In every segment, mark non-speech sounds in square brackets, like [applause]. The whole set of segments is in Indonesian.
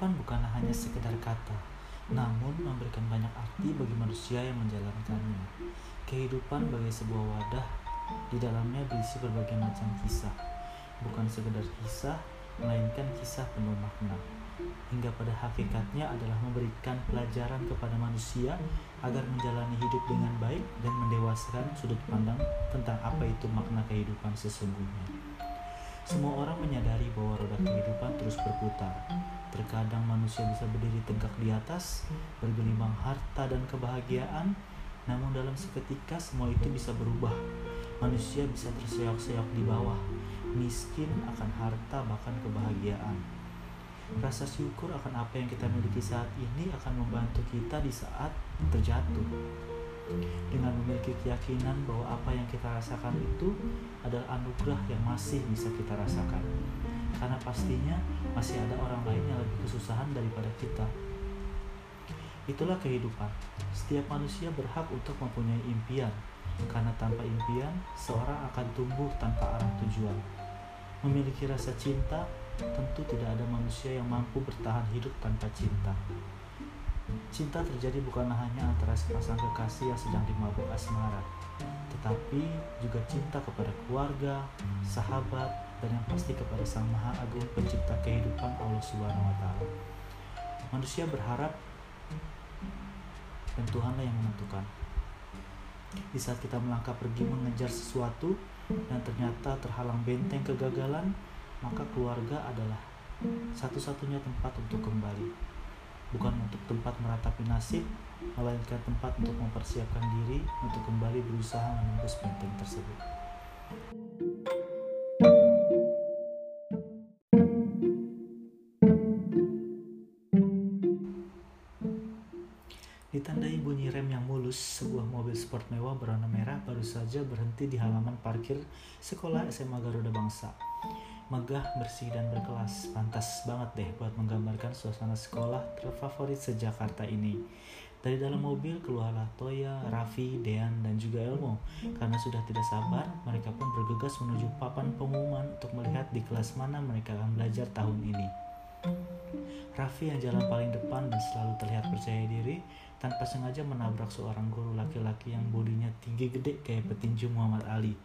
Kehidupan bukanlah hanya sekedar kata, namun memberikan banyak arti bagi manusia yang menjalankannya. Kehidupan bagi sebuah wadah, di dalamnya berisi berbagai macam kisah. Bukan sekedar kisah, melainkan kisah penuh makna. Hingga pada hakikatnya adalah memberikan pelajaran kepada manusia agar menjalani hidup dengan baik dan mendewasakan sudut pandang tentang apa itu makna kehidupan sesungguhnya. Semua orang menyadari bahwa roda kehidupan terus berputar. Terkadang manusia bisa berdiri tegak di atas, bergelimang harta dan kebahagiaan, namun dalam seketika semua itu bisa berubah. Manusia bisa terseok-seok di bawah, miskin akan harta bahkan kebahagiaan. Rasa syukur akan apa yang kita miliki saat ini akan membantu kita di saat terjatuh. Dengan memiliki keyakinan bahwa apa yang kita rasakan itu adalah anugerah yang masih bisa kita rasakan. Karena pastinya masih ada orang lain yang lebih kesusahan daripada kita. Itulah kehidupan. Setiap manusia berhak untuk mempunyai impian, karena tanpa impian, seorang akan tumbuh tanpa arah tujuan. Memiliki rasa cinta, tentu tidak ada manusia yang mampu bertahan hidup tanpa cinta. Cinta terjadi bukanlah hanya antara sepasang kekasih yang sedang dimabuk asmara, tetapi juga cinta kepada keluarga, sahabat, dan yang pasti kepada Sang Maha Agung Pencipta kehidupan Allah Subhanahu wa taala. Manusia berharap dan Tuhanlah yang menentukan. Di saat kita melangkah pergi mengejar sesuatu dan ternyata terhalang benteng kegagalan, maka keluarga adalah satu-satunya tempat untuk kembali. Bukan untuk tempat meratapi nasib, melainkan tempat untuk mempersiapkan diri untuk kembali berusaha menembus benteng tersebut. Sport mewah berwarna merah baru saja berhenti di halaman parkir sekolah SMA Garuda Bangsa. Megah, bersih, dan berkelas. Pantas banget deh buat menggambarkan suasana sekolah terfavorit sejakarta ini. Dari dalam mobil keluarlah Toya, Raffi, Dean, dan juga Elmo. Karena sudah tidak sabar, mereka pun bergegas menuju papan pengumuman untuk melihat di kelas mana mereka akan belajar tahun ini. Raffi yang jalan paling depan dan selalu terlihat percaya diri, tanpa sengaja menabrak seorang guru laki-laki yang bodinya tinggi gede kayak petinju Muhammad Ali.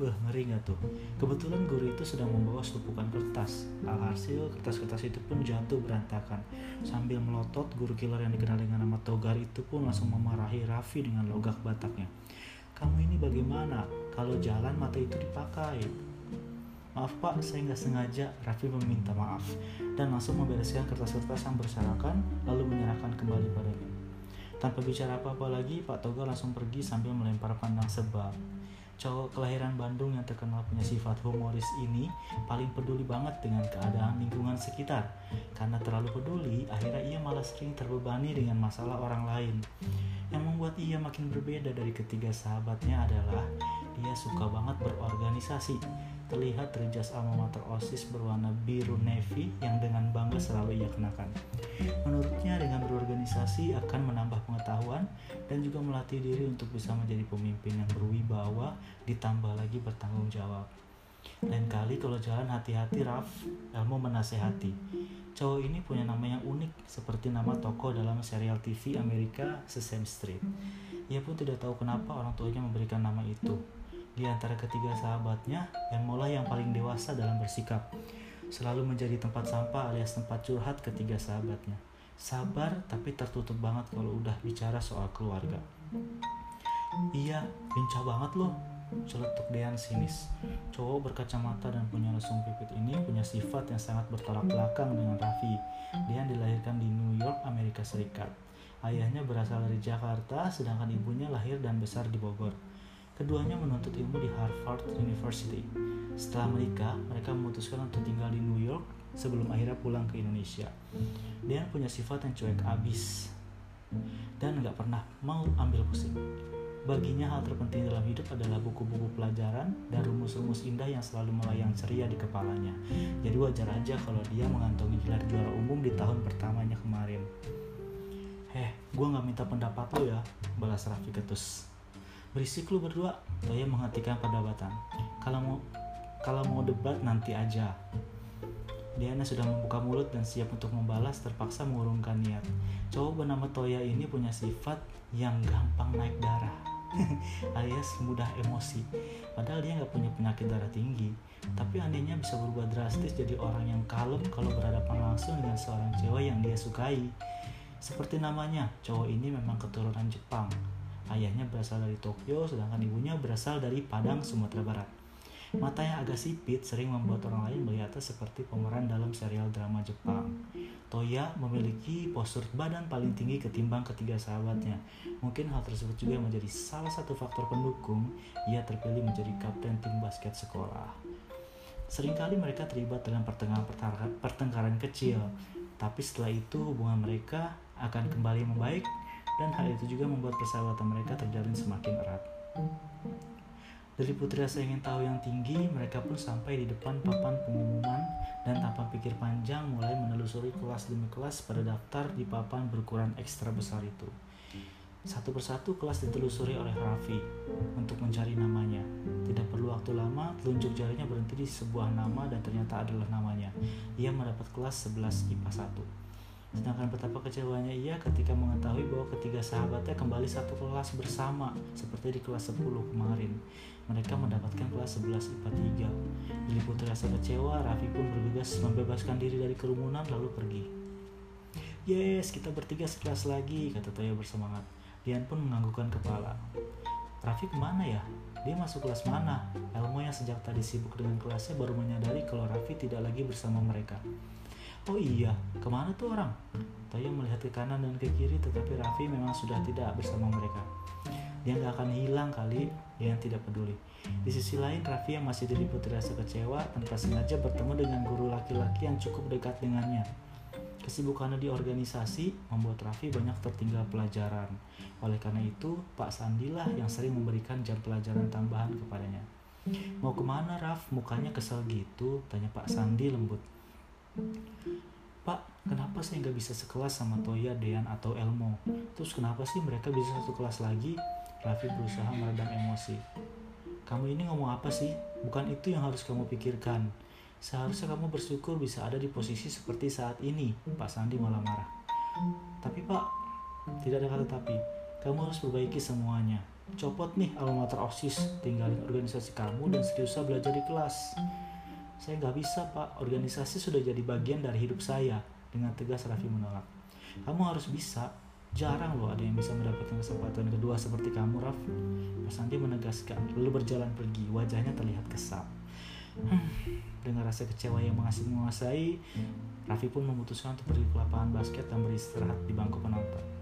Beh, ngeri gak tuh? Kebetulan guru itu sedang membawa setupukan kertas. Alhasil, kertas-kertas itu pun jatuh berantakan. Sambil melotot, guru killer yang dikenal dengan nama Togar itu pun langsung memarahi Raffi dengan logak bataknya. Kamu ini bagaimana? Kalau jalan mata itu dipakai. Maaf pak, saya nggak sengaja. Raffi meminta maaf dan langsung membereskan kertas-kertas yang berserakan lalu menyerahkan kembali padanya. Tanpa bicara apa-apa lagi, Pak Toga langsung pergi sambil melempar pandang sebab. Cowok kelahiran Bandung yang terkenal punya sifat humoris ini paling peduli banget dengan keadaan lingkungan sekitar. Karena terlalu peduli, akhirnya ia malah sering terbebani dengan masalah orang lain. Yang membuat ia makin berbeda dari ketiga sahabatnya adalah dia suka banget berorganisasi terlihat dari jas alma mater OSIS berwarna biru navy yang dengan bangga selalu ia kenakan. Menurutnya dengan berorganisasi akan menambah pengetahuan dan juga melatih diri untuk bisa menjadi pemimpin yang berwibawa ditambah lagi bertanggung jawab. Lain kali kalau jalan hati-hati Raf, Elmo menasehati. Cowok ini punya nama yang unik seperti nama tokoh dalam serial TV Amerika Sesame Street. Ia pun tidak tahu kenapa orang tuanya memberikan nama itu. Di antara ketiga sahabatnya, Elmo lah yang paling dewasa dalam bersikap. Selalu menjadi tempat sampah alias tempat curhat ketiga sahabatnya. Sabar tapi tertutup banget kalau udah bicara soal keluarga. Iya, lincah banget loh, celetuk Dean sinis. Cowok berkacamata dan punya lesung pipit ini punya sifat yang sangat bertolak belakang dengan Raffi. Dean dilahirkan di New York, Amerika Serikat. Ayahnya berasal dari Jakarta, sedangkan ibunya lahir dan besar di Bogor. Keduanya menuntut ilmu di Harvard University. Setelah menikah, mereka memutuskan untuk tinggal di New York sebelum akhirnya pulang ke Indonesia. Dia punya sifat yang cuek abis dan nggak pernah mau ambil pusing. Baginya hal terpenting dalam hidup adalah buku-buku pelajaran dan rumus-rumus indah yang selalu melayang ceria di kepalanya. Jadi wajar aja kalau dia mengantongi gelar juara umum di tahun pertamanya kemarin. Heh, gue nggak minta pendapat lo ya, balas Raffi ketus. Berisik lu berdua, Toya menghentikan perdebatan. Kalau mau kalau mau debat nanti aja. Diana sudah membuka mulut dan siap untuk membalas terpaksa mengurungkan niat. Cowok bernama Toya ini punya sifat yang gampang naik darah [laughs] alias mudah emosi. Padahal dia nggak punya penyakit darah tinggi, tapi anehnya bisa berubah drastis jadi orang yang kalem kalau berhadapan langsung dengan seorang cewek yang dia sukai. Seperti namanya, cowok ini memang keturunan Jepang. Ayahnya berasal dari Tokyo, sedangkan ibunya berasal dari Padang, Sumatera Barat. Mata yang agak sipit sering membuat orang lain melihatnya seperti pemeran dalam serial drama Jepang. Toya memiliki postur badan paling tinggi ketimbang ketiga sahabatnya. Mungkin hal tersebut juga menjadi salah satu faktor pendukung ia terpilih menjadi kapten tim basket sekolah. Seringkali mereka terlibat dalam pertengkaran, pertengkaran kecil, tapi setelah itu hubungan mereka akan kembali membaik dan hal itu juga membuat persahabatan mereka terjalin semakin erat. Dari putri rasa ingin tahu yang tinggi, mereka pun sampai di depan papan pengumuman dan tanpa pikir panjang mulai menelusuri kelas demi kelas pada daftar di papan berukuran ekstra besar itu. Satu persatu kelas ditelusuri oleh Raffi untuk mencari namanya. Tidak perlu waktu lama, telunjuk jarinya berhenti di sebuah nama dan ternyata adalah namanya. Ia mendapat kelas 11 IPA 1. Sedangkan betapa kecewanya ia ketika mengetahui bahwa ketiga sahabatnya kembali satu kelas bersama seperti di kelas 10 kemarin. Mereka mendapatkan kelas 11 IPA 3. Diliputi rasa kecewa, Raffi pun bergegas membebaskan diri dari kerumunan lalu pergi. Yes, kita bertiga sekelas lagi, kata Toya bersemangat. Dian pun menganggukkan kepala. Raffi ke mana ya? Dia masuk kelas mana? Elmo yang sejak tadi sibuk dengan kelasnya baru menyadari kalau Raffi tidak lagi bersama mereka. Oh iya, ke mana tuh orang? Toyo melihat ke kanan dan ke kiri tetapi Raffi memang sudah tidak bersama mereka. Dia nggak akan hilang kali, dia yang tidak peduli. Di sisi lain, Raffi yang masih diliputi rasa kecewa tanpa sengaja bertemu dengan guru laki-laki yang cukup dekat dengannya. Kesibukannya di organisasi membuat Raffi banyak tertinggal pelajaran. Oleh karena itu, Pak Sandilah yang sering memberikan jam pelajaran tambahan kepadanya. Mau ke mana Raf? Mukanya kesel gitu, tanya Pak Sandi lembut. Pak, kenapa saya nggak bisa sekelas sama Toya, Dean, atau Elmo? Terus kenapa sih mereka bisa satu kelas lagi? Raffi berusaha meredam emosi. Kamu ini ngomong apa sih? Bukan itu yang harus kamu pikirkan. Seharusnya kamu bersyukur bisa ada di posisi seperti saat ini. Pak Sandi malah marah. Tapi Pak, tidak ada kata tapi. Kamu harus perbaiki semuanya. Copot nih alma mater OSIS, tinggalin organisasi kamu dan seriuslah belajar di kelas. Saya nggak bisa pak, organisasi sudah jadi bagian dari hidup saya. Dengan tegas Raffi menolak. Kamu harus bisa. Jarang loh ada yang bisa mendapatkan kesempatan kedua seperti kamu, Raf. Mas Andi menegaskan, lalu berjalan pergi. Wajahnya terlihat kesal. Hmm, dengan rasa kecewa yang mengasih menguasai, Raffi pun memutuskan untuk pergi ke lapangan basket dan beristirahat di bangku penonton.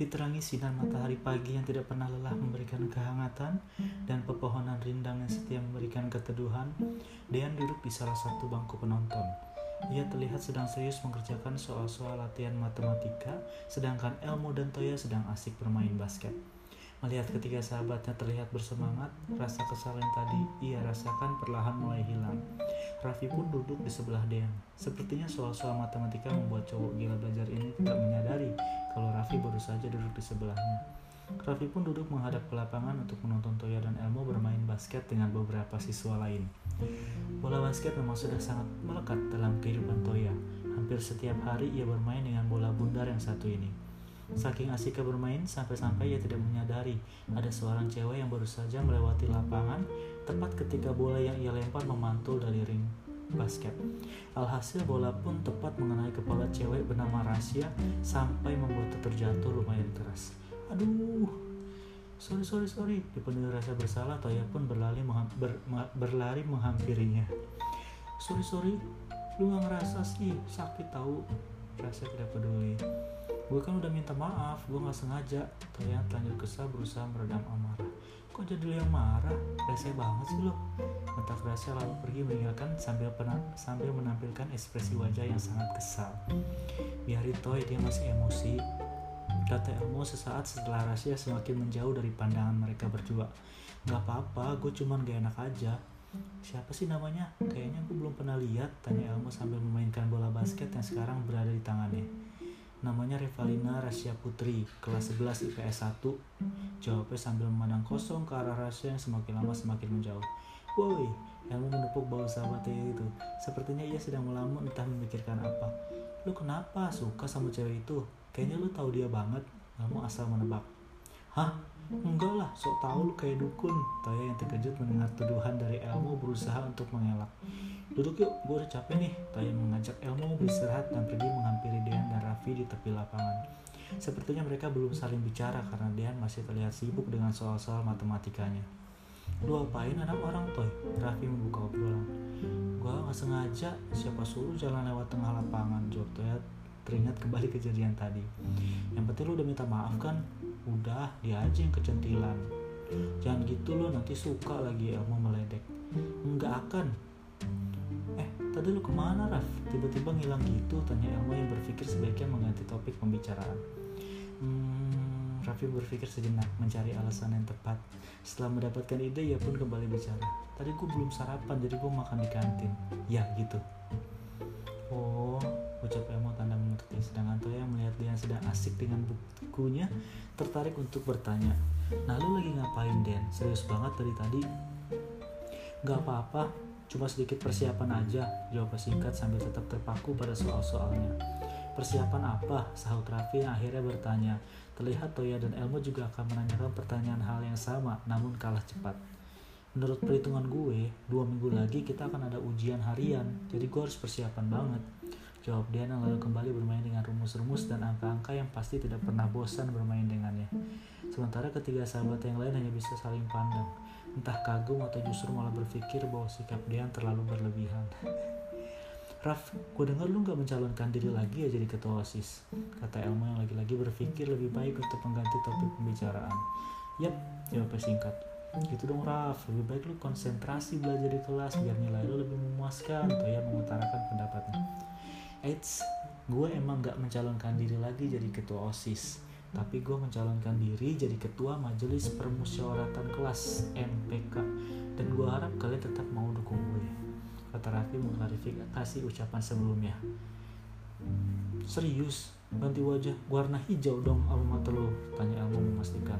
Diterangi sinar matahari pagi yang tidak pernah lelah memberikan kehangatan dan pepohonan rindang yang setia memberikan keteduhan, Dean duduk di salah satu bangku penonton. Ia terlihat sedang serius mengerjakan soal-soal latihan matematika, sedangkan Elmo dan Toya sedang asik bermain basket. Melihat ketiga sahabatnya terlihat bersemangat, rasa kesal yang tadi ia rasakan perlahan mulai hilang. Raffi pun duduk di sebelah Dean. Sepertinya soal-soal matematika membuat cowok gila belajar ini tidak menyadari kalau Raffi baru saja duduk di sebelahnya. Raffi pun duduk menghadap ke lapangan untuk menonton Toya dan Elmo bermain basket dengan beberapa siswa lain. Bola basket memang sudah sangat melekat dalam kehidupan Toya. Hampir setiap hari ia bermain dengan bola bundar yang satu ini. Saking asiknya bermain, sampai-sampai ia tidak menyadari ada seorang cewek yang baru saja melewati lapangan tepat ketika bola yang ia lempar memantul dari ring basket. Alhasil bola pun tepat mengenai kepala cewek bernama Rasya sampai membuatnya terjatuh lumayan keras. Aduh, sorry sorry sorry. Dipenuhi rasa bersalah, Toya pun berlari, ber, berlari menghampirinya. Sorry sorry, lu gak ngerasa sih sakit tahu. Rasa tidak peduli. Gue kan udah minta maaf, gue gak sengaja. Toya telanjut kesal berusaha meredam amarah. Kok jadi lu yang marah? Rese banget sih lo. Bentak Rasya lalu pergi meninggalkan sambil sambil menampilkan ekspresi wajah yang sangat kesal. Biarin Toy, dia masih emosi. Kata Elmo sesaat setelah Rasya semakin menjauh dari pandangan mereka berdua. Gak apa-apa, gue cuman gak enak aja. Siapa sih namanya? Kayaknya gue belum pernah lihat, tanya Elmo sambil memainkan bola basket yang sekarang berada di tangannya. Namanya Revalina Rasya Putri, kelas 11 IPS 1. Jawabnya sambil memandang kosong ke arah Rasya yang semakin lama semakin menjauh. Woi, ilmu menepuk bau sahabatnya itu. Sepertinya ia sedang melamun entah memikirkan apa. Lu kenapa suka sama cewek itu? Kayaknya lu tahu dia banget. Kamu asal menebak. Hah? Enggak lah, sok tahu lu kayak dukun. Toya yang terkejut mendengar tuduhan dari Elmo berusaha untuk mengelak. Duduk yuk, gue udah capek nih. Toya mengajak Elmo beristirahat dan pergi menghampiri Dean dan Raffi di tepi lapangan. Sepertinya mereka belum saling bicara karena Dean masih terlihat sibuk dengan soal-soal matematikanya. Lu apain anak orang Toy? Raffi membuka obrolan. Gua gak sengaja, siapa suruh jalan lewat tengah lapangan, jawab Toya teringat kembali kejadian tadi. Yang penting lu udah minta maaf kan? Udah, dia aja yang kecentilan. Jangan gitu lo nanti suka lagi Elmo meledek. Enggak akan. Eh, tadi lu ke mana Raf? Tiba-tiba ngilang gitu, tanya Elmo yang berpikir sebaiknya mengganti topik pembicaraan. Hmm, Raffi berpikir sejenak, mencari alasan yang tepat. Setelah mendapatkan ide, ia pun kembali bicara. Tadi gue belum sarapan, jadi gue makan di kantin. Ya, gitu. Oh, ucap Elmo tanda mengerti. Sedangkan Toya melihat dia sedang asik dengan bukunya, tertarik untuk bertanya. Nah, lu lagi ngapain, Den? Serius banget dari tadi? Gak apa-apa, cuma sedikit persiapan aja, jawab singkat sambil tetap terpaku pada soal-soalnya. Persiapan apa? Sahut Raffi yang akhirnya bertanya. Terlihat Toya dan Elmo juga akan menanyakan pertanyaan hal yang sama, namun kalah cepat. Menurut perhitungan gue, dua minggu lagi kita akan ada ujian harian, jadi gue harus persiapan banget. Jawab Diana lalu kembali bermain dengan rumus-rumus dan angka-angka yang pasti tidak pernah bosan bermain dengannya. Sementara ketiga sahabat yang lain hanya bisa saling pandang. Entah kagum atau justru malah berpikir bahwa sikap Dian terlalu berlebihan. [laughs] Raf, gue dengar lu gak mencalonkan diri lagi ya jadi ketua OSIS. Kata Elmo yang lagi-lagi berpikir lebih baik untuk mengganti topik pembicaraan. Yap, jawabnya singkat. Gitu dong Raf, lebih baik lu konsentrasi belajar di kelas biar nilai lu lebih memuaskan. Toya mengutarakan pendapatnya. Eits, gue emang gak mencalonkan diri lagi jadi ketua OSIS. Tapi gue mencalonkan diri jadi ketua majelis permusyawaratan kelas MPK. Dan gue harap kalian tetap mau dukung gue kata Raffi mengklarifikasi ucapan sebelumnya. Serius, ganti wajah warna hijau dong alma mata lo, tanya Elmo memastikan.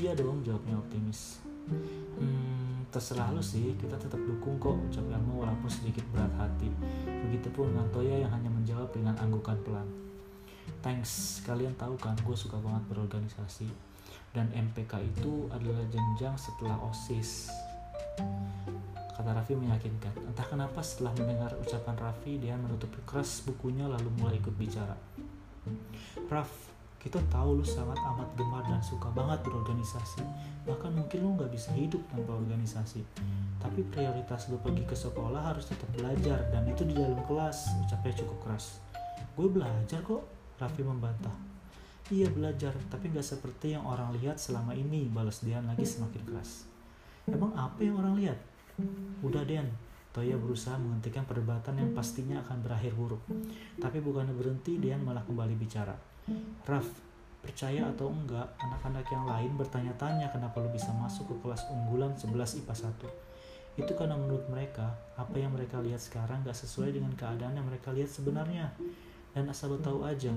Iya dong, jawabnya optimis. Hmm, terserah lo sih, kita tetap dukung kok, ucap Elmo walaupun sedikit berat hati. Begitupun dengan yang hanya menjawab dengan anggukan pelan. Thanks, kalian tahu kan gue suka banget berorganisasi. Dan MPK itu adalah jenjang setelah OSIS kata Raffi meyakinkan. Entah kenapa setelah mendengar ucapan Raffi, dia menutup keras bukunya lalu mulai ikut bicara. Raff, kita tahu lu sangat amat gemar dan suka banget berorganisasi. Bahkan mungkin lu nggak bisa hidup tanpa organisasi. Tapi prioritas lu pergi ke sekolah harus tetap belajar dan itu di dalam kelas. Ucapnya cukup keras. Gue belajar kok, Raffi membantah. Iya belajar, tapi nggak seperti yang orang lihat selama ini, balas Dian lagi semakin keras. Emang apa yang orang lihat? Udah Den, Toya berusaha menghentikan perdebatan yang pastinya akan berakhir buruk. Tapi bukannya berhenti, Dian malah kembali bicara. Raf, percaya atau enggak, anak-anak yang lain bertanya-tanya kenapa lo bisa masuk ke kelas unggulan 11 IPA 1. Itu karena menurut mereka, apa yang mereka lihat sekarang gak sesuai dengan keadaan yang mereka lihat sebenarnya. Dan asal lo tahu aja,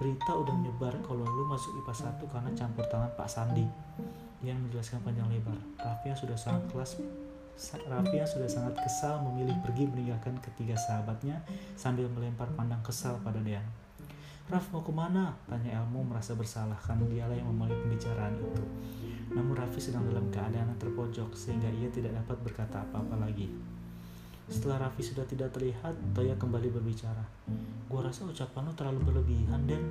berita udah menyebar kalau lo masuk IPA 1 karena campur tangan Pak Sandi. Dia menjelaskan panjang lebar. Raffi yang sudah sangat kelas Raffi yang sudah sangat kesal memilih pergi meninggalkan ketiga sahabatnya sambil melempar pandang kesal pada Dean. Raf mau ke mana? Tanya Elmo merasa bersalah karena dialah yang memulai pembicaraan itu. Namun Raffi sedang dalam keadaan yang terpojok sehingga ia tidak dapat berkata apa-apa lagi. Setelah Raffi sudah tidak terlihat, Toya kembali berbicara. Gua rasa ucapan lo terlalu berlebihan, Den.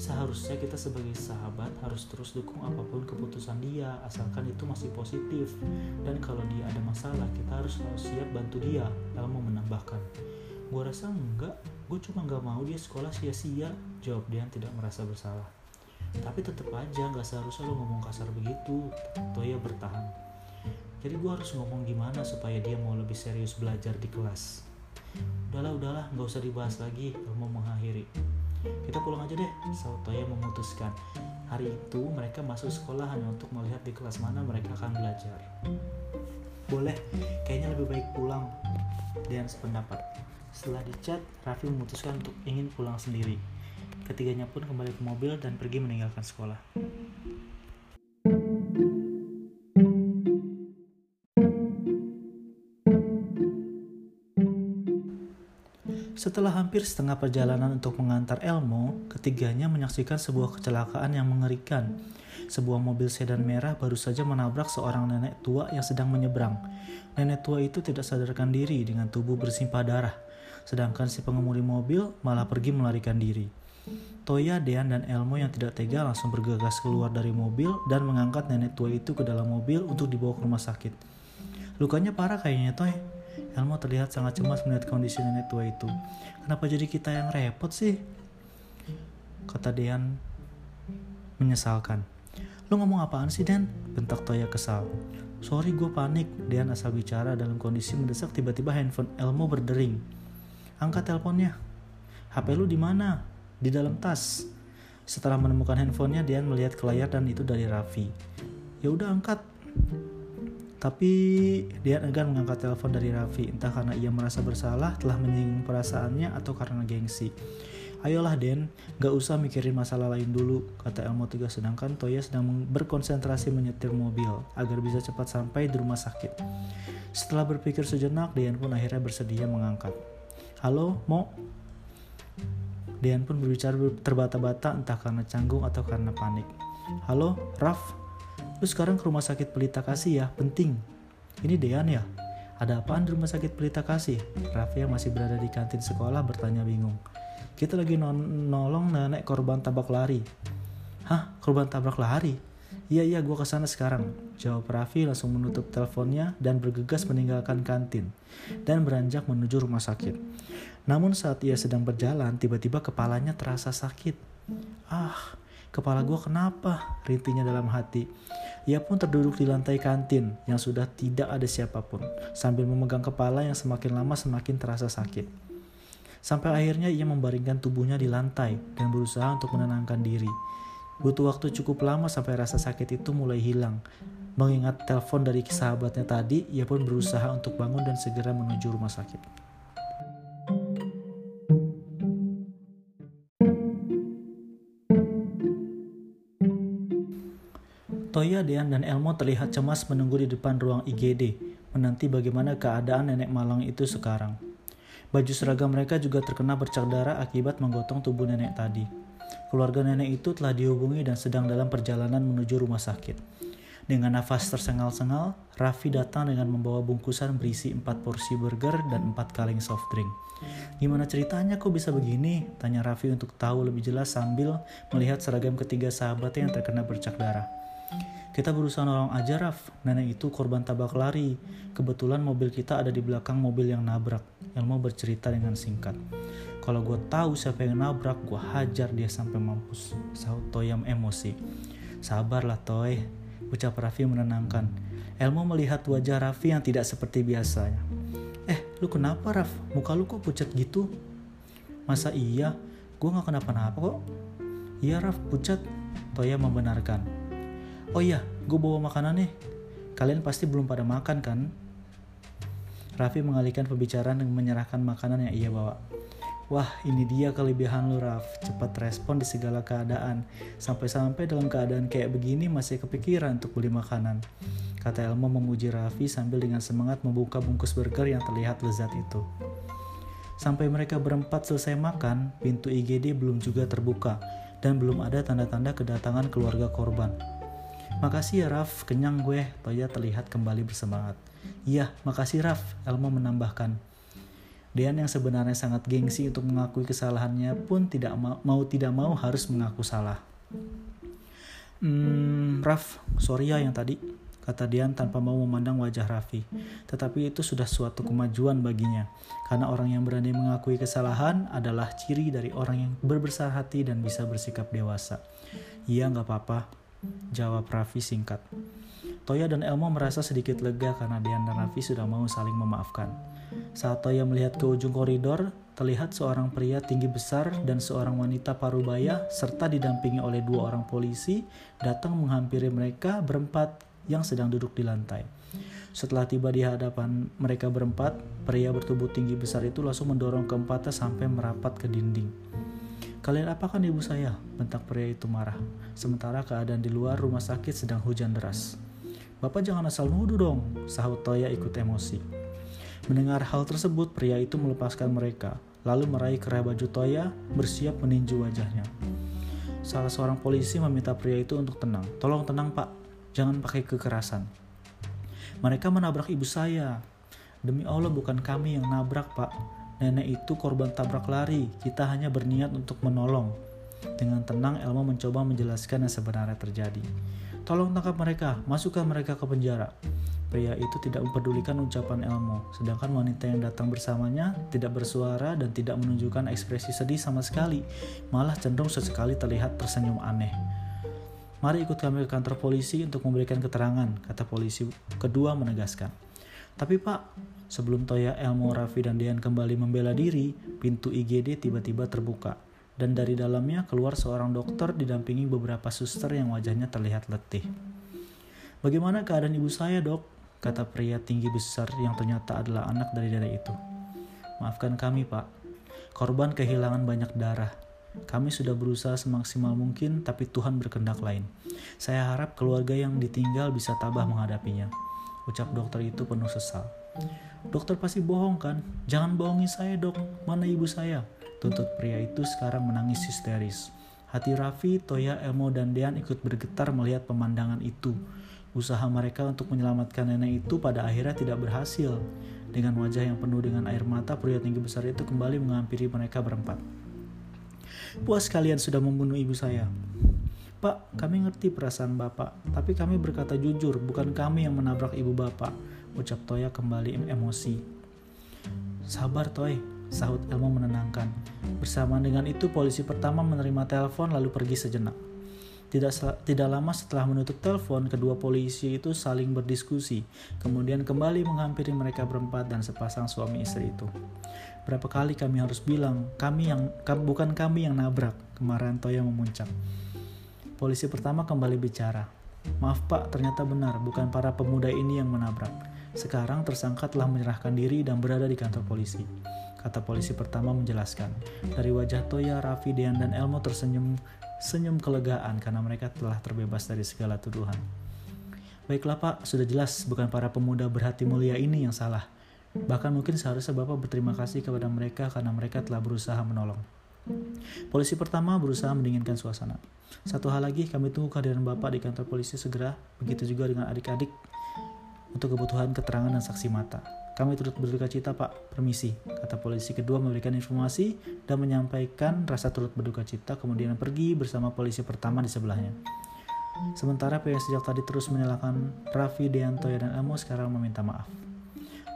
Seharusnya kita sebagai sahabat harus terus dukung apa pun keputusan dia, asalkan itu masih positif. Dan kalau dia ada masalah, kita harus selalu siap bantu dia. Elmo menambahkan. Gue rasa enggak, gue cuma gak mau dia sekolah sia-sia, jawab Dian tidak merasa bersalah. Tapi tetap aja gak seharusnya lo ngomong kasar begitu, Toya bertahan. Jadi gue harus ngomong gimana supaya dia mau lebih serius belajar di kelas. Udahlah, udahlah, gak usah dibahas lagi, Elmo mengakhiri. Kita pulang aja deh, Sautoya memutuskan. Hari itu mereka masuk sekolah hanya untuk melihat di kelas mana mereka akan belajar. Boleh, kayaknya lebih baik pulang. Dan sependapat. Setelah dicat, Raffi memutuskan untuk ingin pulang sendiri. ketiganya pun kembali ke mobil dan pergi meninggalkan sekolah. Setelah hampir setengah perjalanan untuk mengantar Elmo, ketiganya menyaksikan sebuah kecelakaan yang mengerikan. Sebuah mobil sedan merah baru saja menabrak seorang nenek tua yang sedang menyeberang. Nenek tua itu tidak sadarkan diri dengan tubuh bersimpah darah, sedangkan si pengemudi mobil malah pergi melarikan diri. Toya, Dean, dan Elmo yang tidak tega langsung bergegas keluar dari mobil dan mengangkat nenek tua itu ke dalam mobil untuk dibawa ke rumah sakit. Lukanya parah kayaknya, Toy. Elmo terlihat sangat cemas melihat kondisi nenek tua itu. Kenapa jadi kita yang repot sih? Kata Dean menyesalkan. Lu ngomong apaan sih, Dan? Bentak Toya kesal. Sorry, gue panik. Dean asal bicara dalam kondisi mendesak tiba-tiba handphone Elmo berdering. Angkat teleponnya. HP lu di mana? Di dalam tas. Setelah menemukan handphonenya, Dean melihat ke layar dan itu dari Raffi. Ya udah angkat. Tapi dia enggan mengangkat telepon dari Raffi, entah karena ia merasa bersalah telah menyinggung perasaannya atau karena gengsi. Ayolah Den, gak usah mikirin masalah lain dulu, kata Elmo tegas sedangkan Toya sedang berkonsentrasi menyetir mobil agar bisa cepat sampai di rumah sakit. Setelah berpikir sejenak, Dean pun akhirnya bersedia mengangkat. Halo, Mo? Dean pun berbicara terbata-bata entah karena canggung atau karena panik. Halo, Raf? Lu sekarang ke rumah sakit Pelita Kasih ya, penting. Ini Dean ya? Ada apaan di rumah sakit Pelita Kasih? Raffi yang masih berada di kantin sekolah bertanya bingung. Kita lagi nolong nenek korban tabrak lari. Hah? Korban tabrak lari? Iya iya gue ke sana sekarang. Jawab Raffi langsung menutup teleponnya dan bergegas meninggalkan kantin dan beranjak menuju rumah sakit. Namun saat ia sedang berjalan, tiba-tiba kepalanya terasa sakit. Ah, kepala gue kenapa? Rintinya dalam hati. Ia pun terduduk di lantai kantin yang sudah tidak ada siapa pun, sambil memegang kepala yang semakin lama semakin terasa sakit. Sampai akhirnya ia membaringkan tubuhnya di lantai dan berusaha untuk menenangkan diri. Butuh waktu cukup lama sampai rasa sakit itu mulai hilang. Mengingat telepon dari sahabatnya tadi, ia pun berusaha untuk bangun dan segera menuju rumah sakit. Toya, Dean, dan Elmo terlihat cemas menunggu di depan ruang IGD, menanti bagaimana keadaan nenek malang itu sekarang. Baju seragam mereka juga terkena bercak darah akibat menggotong tubuh nenek tadi. Keluarga nenek itu telah dihubungi dan sedang dalam perjalanan menuju rumah sakit. Dengan nafas tersengal-sengal, Raffi datang dengan membawa bungkusan berisi 4 porsi burger dan 4 kaleng soft drink. Gimana ceritanya kok bisa begini? Tanya Raffi untuk tahu lebih jelas sambil melihat seragam ketiga sahabatnya yang terkena bercak darah. Kita berusaha nolong aja Raf, nenek itu korban tabak lari. Kebetulan mobil kita ada di belakang mobil yang nabrak. Elmo bercerita dengan singkat. Kalau gue tahu siapa yang nabrak, gue hajar dia sampai mampus. Sahut Toyam emosi. Sabarlah Toy, ucap Raffi menenangkan. Elmo melihat wajah Raffi yang tidak seperti biasanya. Eh, lu kenapa Raf? Muka lu kok pucat gitu? Masa iya? Gue gak kenapa-napa kok. Iya Raf, pucat. Toya membenarkan. Oh iya, gue bawa makanan nih. Kalian pasti belum pada makan kan? Raffi mengalihkan pembicaraan dengan menyerahkan makanan yang ia bawa. Wah, ini dia kelebihan lu, Raf. Cepat respon di segala keadaan. Sampai-sampai dalam keadaan kayak begini masih kepikiran untuk beli makanan. Kata Elmo memuji Raffi sambil dengan semangat membuka bungkus burger yang terlihat lezat itu. Sampai mereka berempat selesai makan, pintu IGD belum juga terbuka dan belum ada tanda-tanda kedatangan keluarga korban. Makasih ya Raf, kenyang gue. Toya terlihat kembali bersemangat. Iya, makasih Raf, Elmo menambahkan. Dean yang sebenarnya sangat gengsi untuk mengakui kesalahannya pun tidak mau, mau tidak mau harus mengaku salah. Hmm, Raf, sorry ya yang tadi, kata Dean tanpa mau memandang wajah Raffi. Tetapi itu sudah suatu kemajuan baginya, karena orang yang berani mengakui kesalahan adalah ciri dari orang yang berbesar hati dan bisa bersikap dewasa. Iya, nggak apa-apa, Jawab Raffi singkat. Toya dan Elmo merasa sedikit lega karena Dean dan Raffi sudah mau saling memaafkan. Saat Toya melihat ke ujung koridor, terlihat seorang pria tinggi besar dan seorang wanita parubaya serta didampingi oleh dua orang polisi datang menghampiri mereka berempat yang sedang duduk di lantai. Setelah tiba di hadapan mereka berempat, pria bertubuh tinggi besar itu langsung mendorong keempatnya sampai merapat ke dinding. Kalian apakan ibu saya? Bentak pria itu marah. Sementara keadaan di luar rumah sakit sedang hujan deras. Bapak jangan asal nuduh dong, sahut Toya ikut emosi. Mendengar hal tersebut, pria itu melepaskan mereka, lalu meraih kerah baju Toya, bersiap meninju wajahnya. Salah seorang polisi meminta pria itu untuk tenang. Tolong tenang pak, jangan pakai kekerasan. Mereka menabrak ibu saya. Demi Allah bukan kami yang nabrak pak, Nenek itu korban tabrak lari, kita hanya berniat untuk menolong. Dengan tenang, Elmo mencoba menjelaskan yang sebenarnya terjadi. Tolong tangkap mereka, masukkan mereka ke penjara. Pria itu tidak mempedulikan ucapan Elmo, sedangkan wanita yang datang bersamanya tidak bersuara dan tidak menunjukkan ekspresi sedih sama sekali, malah cenderung sesekali terlihat tersenyum aneh. Mari ikut kami ke kantor polisi untuk memberikan keterangan, kata polisi kedua menegaskan. Tapi pak, Sebelum Toya, Elmo, Raffi, dan Dian kembali membela diri, pintu IGD tiba-tiba terbuka. Dan dari dalamnya keluar seorang dokter didampingi beberapa suster yang wajahnya terlihat letih. Bagaimana keadaan ibu saya dok? Kata pria tinggi besar yang ternyata adalah anak dari dada itu. Maafkan kami pak, korban kehilangan banyak darah. Kami sudah berusaha semaksimal mungkin, tapi Tuhan berkendak lain. Saya harap keluarga yang ditinggal bisa tabah menghadapinya. Ucap dokter itu penuh sesal. Dokter pasti bohong kan? Jangan bohongi saya dok, mana ibu saya? Tuntut pria itu sekarang menangis histeris. Hati Raffi, Toya, Elmo, dan Dean ikut bergetar melihat pemandangan itu. Usaha mereka untuk menyelamatkan nenek itu pada akhirnya tidak berhasil. Dengan wajah yang penuh dengan air mata, pria tinggi besar itu kembali menghampiri mereka berempat. Puas kalian sudah membunuh ibu saya. Pak, kami ngerti perasaan Bapak, tapi kami berkata jujur, bukan kami yang menabrak ibu Bapak ucap Toya kembali emosi. Sabar Toy, sahut Elmo menenangkan. Bersamaan dengan itu polisi pertama menerima telepon lalu pergi sejenak. Tidak, tidak lama setelah menutup telepon, kedua polisi itu saling berdiskusi, kemudian kembali menghampiri mereka berempat dan sepasang suami istri itu. Berapa kali kami harus bilang, kami yang bukan kami yang nabrak, kemarahan Toya memuncak. Polisi pertama kembali bicara. Maaf pak, ternyata benar, bukan para pemuda ini yang menabrak. Sekarang tersangka telah menyerahkan diri dan berada di kantor polisi. Kata polisi pertama menjelaskan. Dari wajah Toya, Raffi, Dean, dan Elmo tersenyum senyum kelegaan karena mereka telah terbebas dari segala tuduhan. Baiklah pak, sudah jelas bukan para pemuda berhati mulia ini yang salah. Bahkan mungkin seharusnya Bapak berterima kasih kepada mereka karena mereka telah berusaha menolong. Polisi pertama berusaha mendinginkan suasana. Satu hal lagi, kami tunggu kehadiran Bapak di kantor polisi segera, begitu juga dengan adik-adik untuk kebutuhan keterangan dan saksi mata. Kami turut berduka cita pak, permisi, kata polisi kedua memberikan informasi dan menyampaikan rasa turut berduka cita kemudian pergi bersama polisi pertama di sebelahnya. Sementara yang sejak tadi terus menyalahkan Raffi, Deantoya, dan Amo sekarang meminta maaf.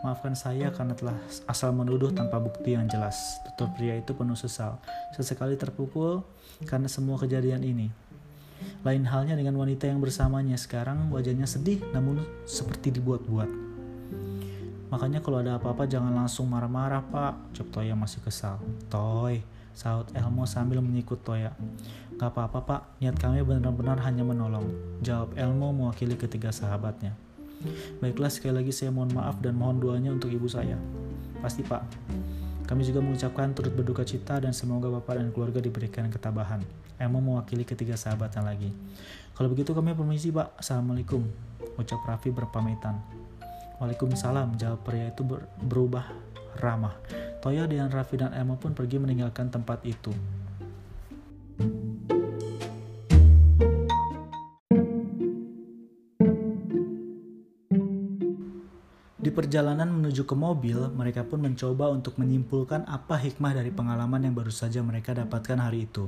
Maafkan saya karena telah asal menuduh tanpa bukti yang jelas. Tutur pria itu penuh sesal. Sesekali terpukul karena semua kejadian ini. Lain halnya dengan wanita yang bersamanya sekarang wajahnya sedih namun seperti dibuat-buat. Makanya kalau ada apa-apa jangan langsung marah-marah pak, Cok Toya masih kesal. Toy, sahut Elmo sambil menyikut Toya. Gak apa-apa pak, niat kami benar-benar hanya menolong. Jawab Elmo mewakili ketiga sahabatnya. Baiklah sekali lagi saya mohon maaf dan mohon doanya untuk ibu saya. Pasti pak. Kami juga mengucapkan turut berduka cita dan semoga bapak dan keluarga diberikan ketabahan. Emo mewakili ketiga sahabatnya lagi. Kalau begitu kami permisi pak. Assalamualaikum. Ucap Raffi berpamitan. Waalaikumsalam. Jawab pria itu ber berubah ramah. Toya dan Raffi dan Emo pun pergi meninggalkan tempat itu. Di perjalanan menuju ke mobil, mereka pun mencoba untuk menyimpulkan apa hikmah dari pengalaman yang baru saja mereka dapatkan hari itu.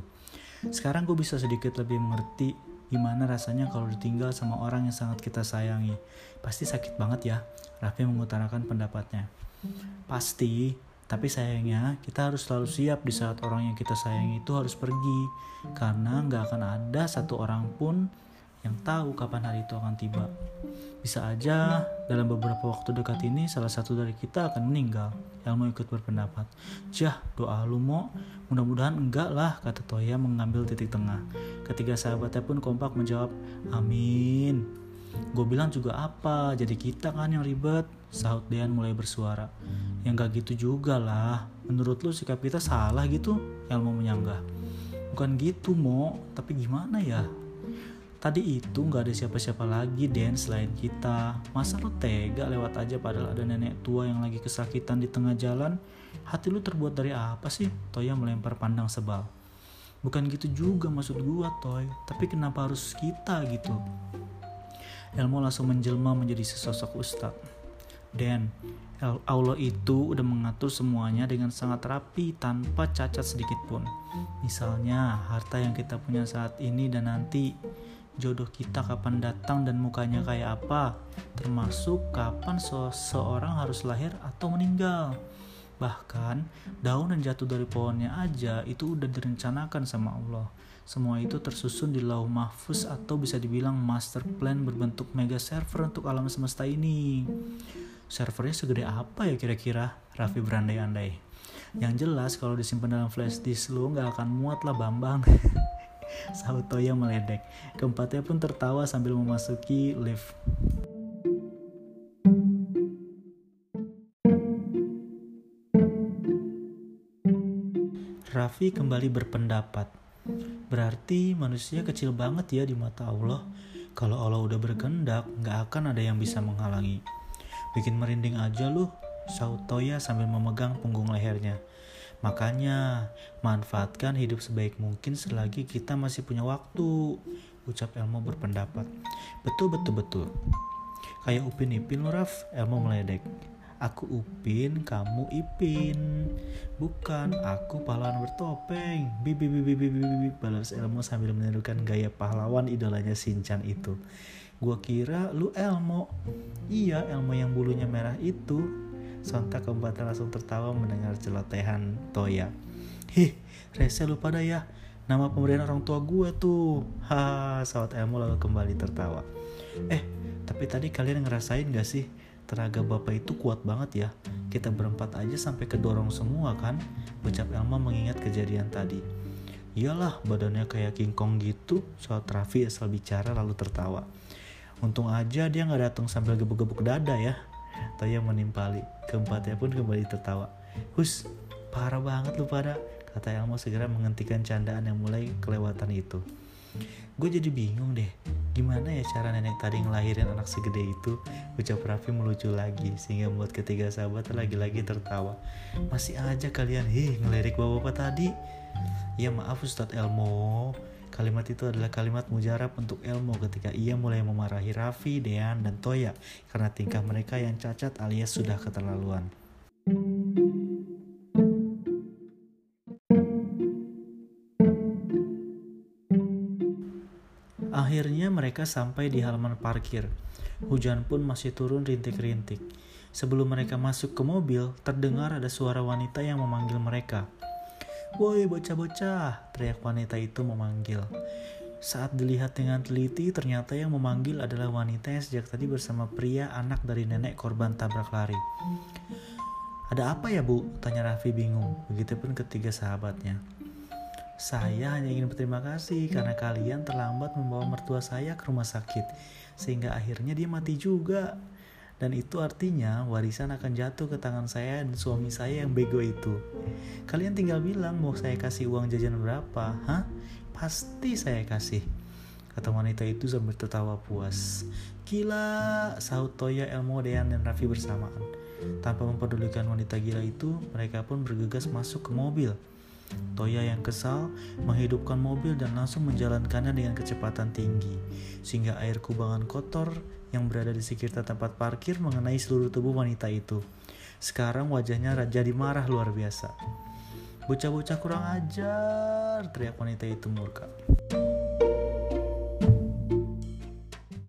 Sekarang gue bisa sedikit lebih mengerti gimana rasanya kalau ditinggal sama orang yang sangat kita sayangi. Pasti sakit banget ya, Raffi mengutarakan pendapatnya. Pasti, tapi sayangnya kita harus selalu siap di saat orang yang kita sayangi itu harus pergi. Karena nggak akan ada satu orang pun yang tahu kapan hari itu akan tiba. Bisa aja dalam beberapa waktu dekat ini salah satu dari kita akan meninggal. Yang mau ikut berpendapat. Jah, doa lu mau. Mudah-mudahan enggak lah, kata Toya mengambil titik tengah. Ketiga sahabatnya pun kompak menjawab, amin. Gue bilang juga apa, jadi kita kan yang ribet. Sahut Dean mulai bersuara. Yang gak gitu juga lah. Menurut lu sikap kita salah gitu? Yang mau menyanggah. Bukan gitu, Mo. Tapi gimana ya? Tadi itu nggak ada siapa-siapa lagi Den selain kita. Masa lu tega lewat aja padahal ada nenek tua yang lagi kesakitan di tengah jalan? Hati lu terbuat dari apa sih? Toya melempar pandang sebal. Bukan gitu juga maksud gua Toy. Tapi kenapa harus kita gitu? Elmo langsung menjelma menjadi sesosok ustadz. Dan Allah itu udah mengatur semuanya dengan sangat rapi tanpa cacat sedikit pun. Misalnya harta yang kita punya saat ini dan nanti jodoh kita kapan datang dan mukanya kayak apa, termasuk kapan seseorang harus lahir atau meninggal. Bahkan daun yang jatuh dari pohonnya aja itu udah direncanakan sama Allah. Semua itu tersusun di lauh mahfuz atau bisa dibilang master plan berbentuk mega server untuk alam semesta ini. Servernya segede apa ya kira-kira? Raffi berandai-andai. Yang jelas kalau disimpan dalam flash disk lu nggak akan muat lah Bambang. [laughs] [laughs] Sahut Toya meledek. Keempatnya pun tertawa sambil memasuki lift. Raffi kembali berpendapat. Berarti manusia kecil banget ya di mata Allah. Kalau Allah udah berkehendak, nggak akan ada yang bisa menghalangi. Bikin merinding aja lu, saut Toya sambil memegang punggung lehernya. Makanya, manfaatkan hidup sebaik mungkin selagi kita masih punya waktu. Ucap Elmo berpendapat. Betul, betul, betul. Kayak Upin Ipin lo, Raf. Elmo meledek. Aku Upin, kamu Ipin. Bukan, aku pahlawan bertopeng. Bibi, bibi, bibi, bibi. Balas Elmo sambil menirukan gaya pahlawan idolanya Shinchan itu. Gua kira lu Elmo. Iya, Elmo yang bulunya merah itu. Sontak keempatnya langsung tertawa mendengar celotehan Toya. Hih, rese lu pada ya. Nama pemberian orang tua gue tuh. Ha, sawat Elmo lalu kembali tertawa. Eh, tapi tadi kalian ngerasain gak sih? Tenaga bapak itu kuat banget ya. Kita berempat aja sampai kedorong semua kan? Ucap Elmo mengingat kejadian tadi. Iyalah, badannya kayak King Kong gitu. Saat Raffi asal bicara lalu tertawa. Untung aja dia nggak datang sambil gebuk-gebuk dada ya. Toya menimpali. Keempatnya pun kembali tertawa. Hus, parah banget lu pada, kata Elmo segera menghentikan candaan yang mulai kelewatan itu. Gue jadi bingung deh, gimana ya cara nenek tadi ngelahirin anak segede itu? Ucap Raffi melucu lagi, sehingga membuat ketiga sahabat lagi-lagi tertawa. Masih aja kalian, hih, ngelirik bapak-bapak tadi. Ya maaf Ustadz Elmo, Kalimat itu adalah kalimat mujarab untuk Elmo ketika ia mulai memarahi Raffi, Dean, dan Toya karena tingkah mereka yang cacat alias sudah keterlaluan. Akhirnya mereka sampai di halaman parkir. Hujan pun masih turun rintik-rintik. Sebelum mereka masuk ke mobil, terdengar ada suara wanita yang memanggil mereka. Woi bocah-bocah, teriak wanita itu memanggil. Saat dilihat dengan teliti, ternyata yang memanggil adalah wanita yang sejak tadi bersama pria anak dari nenek korban tabrak lari. Ada apa ya bu? Tanya Raffi bingung. Begitupun ketiga sahabatnya. Saya hanya ingin berterima kasih karena kalian terlambat membawa mertua saya ke rumah sakit. Sehingga akhirnya dia mati juga dan itu artinya warisan akan jatuh ke tangan saya dan suami saya yang bego itu. Kalian tinggal bilang mau saya kasih uang jajan berapa, hah? Pasti saya kasih. Kata wanita itu sambil tertawa puas. Gila, sahut Toya, Elmo, Dean, dan Raffi bersamaan. Tanpa memperdulikan wanita gila itu, mereka pun bergegas masuk ke mobil. Toya yang kesal menghidupkan mobil dan langsung menjalankannya dengan kecepatan tinggi, sehingga air kubangan kotor yang berada di sekitar tempat parkir mengenai seluruh tubuh wanita itu. Sekarang wajahnya jadi marah luar biasa. Bocah-bocah kurang ajar, teriak wanita itu murka.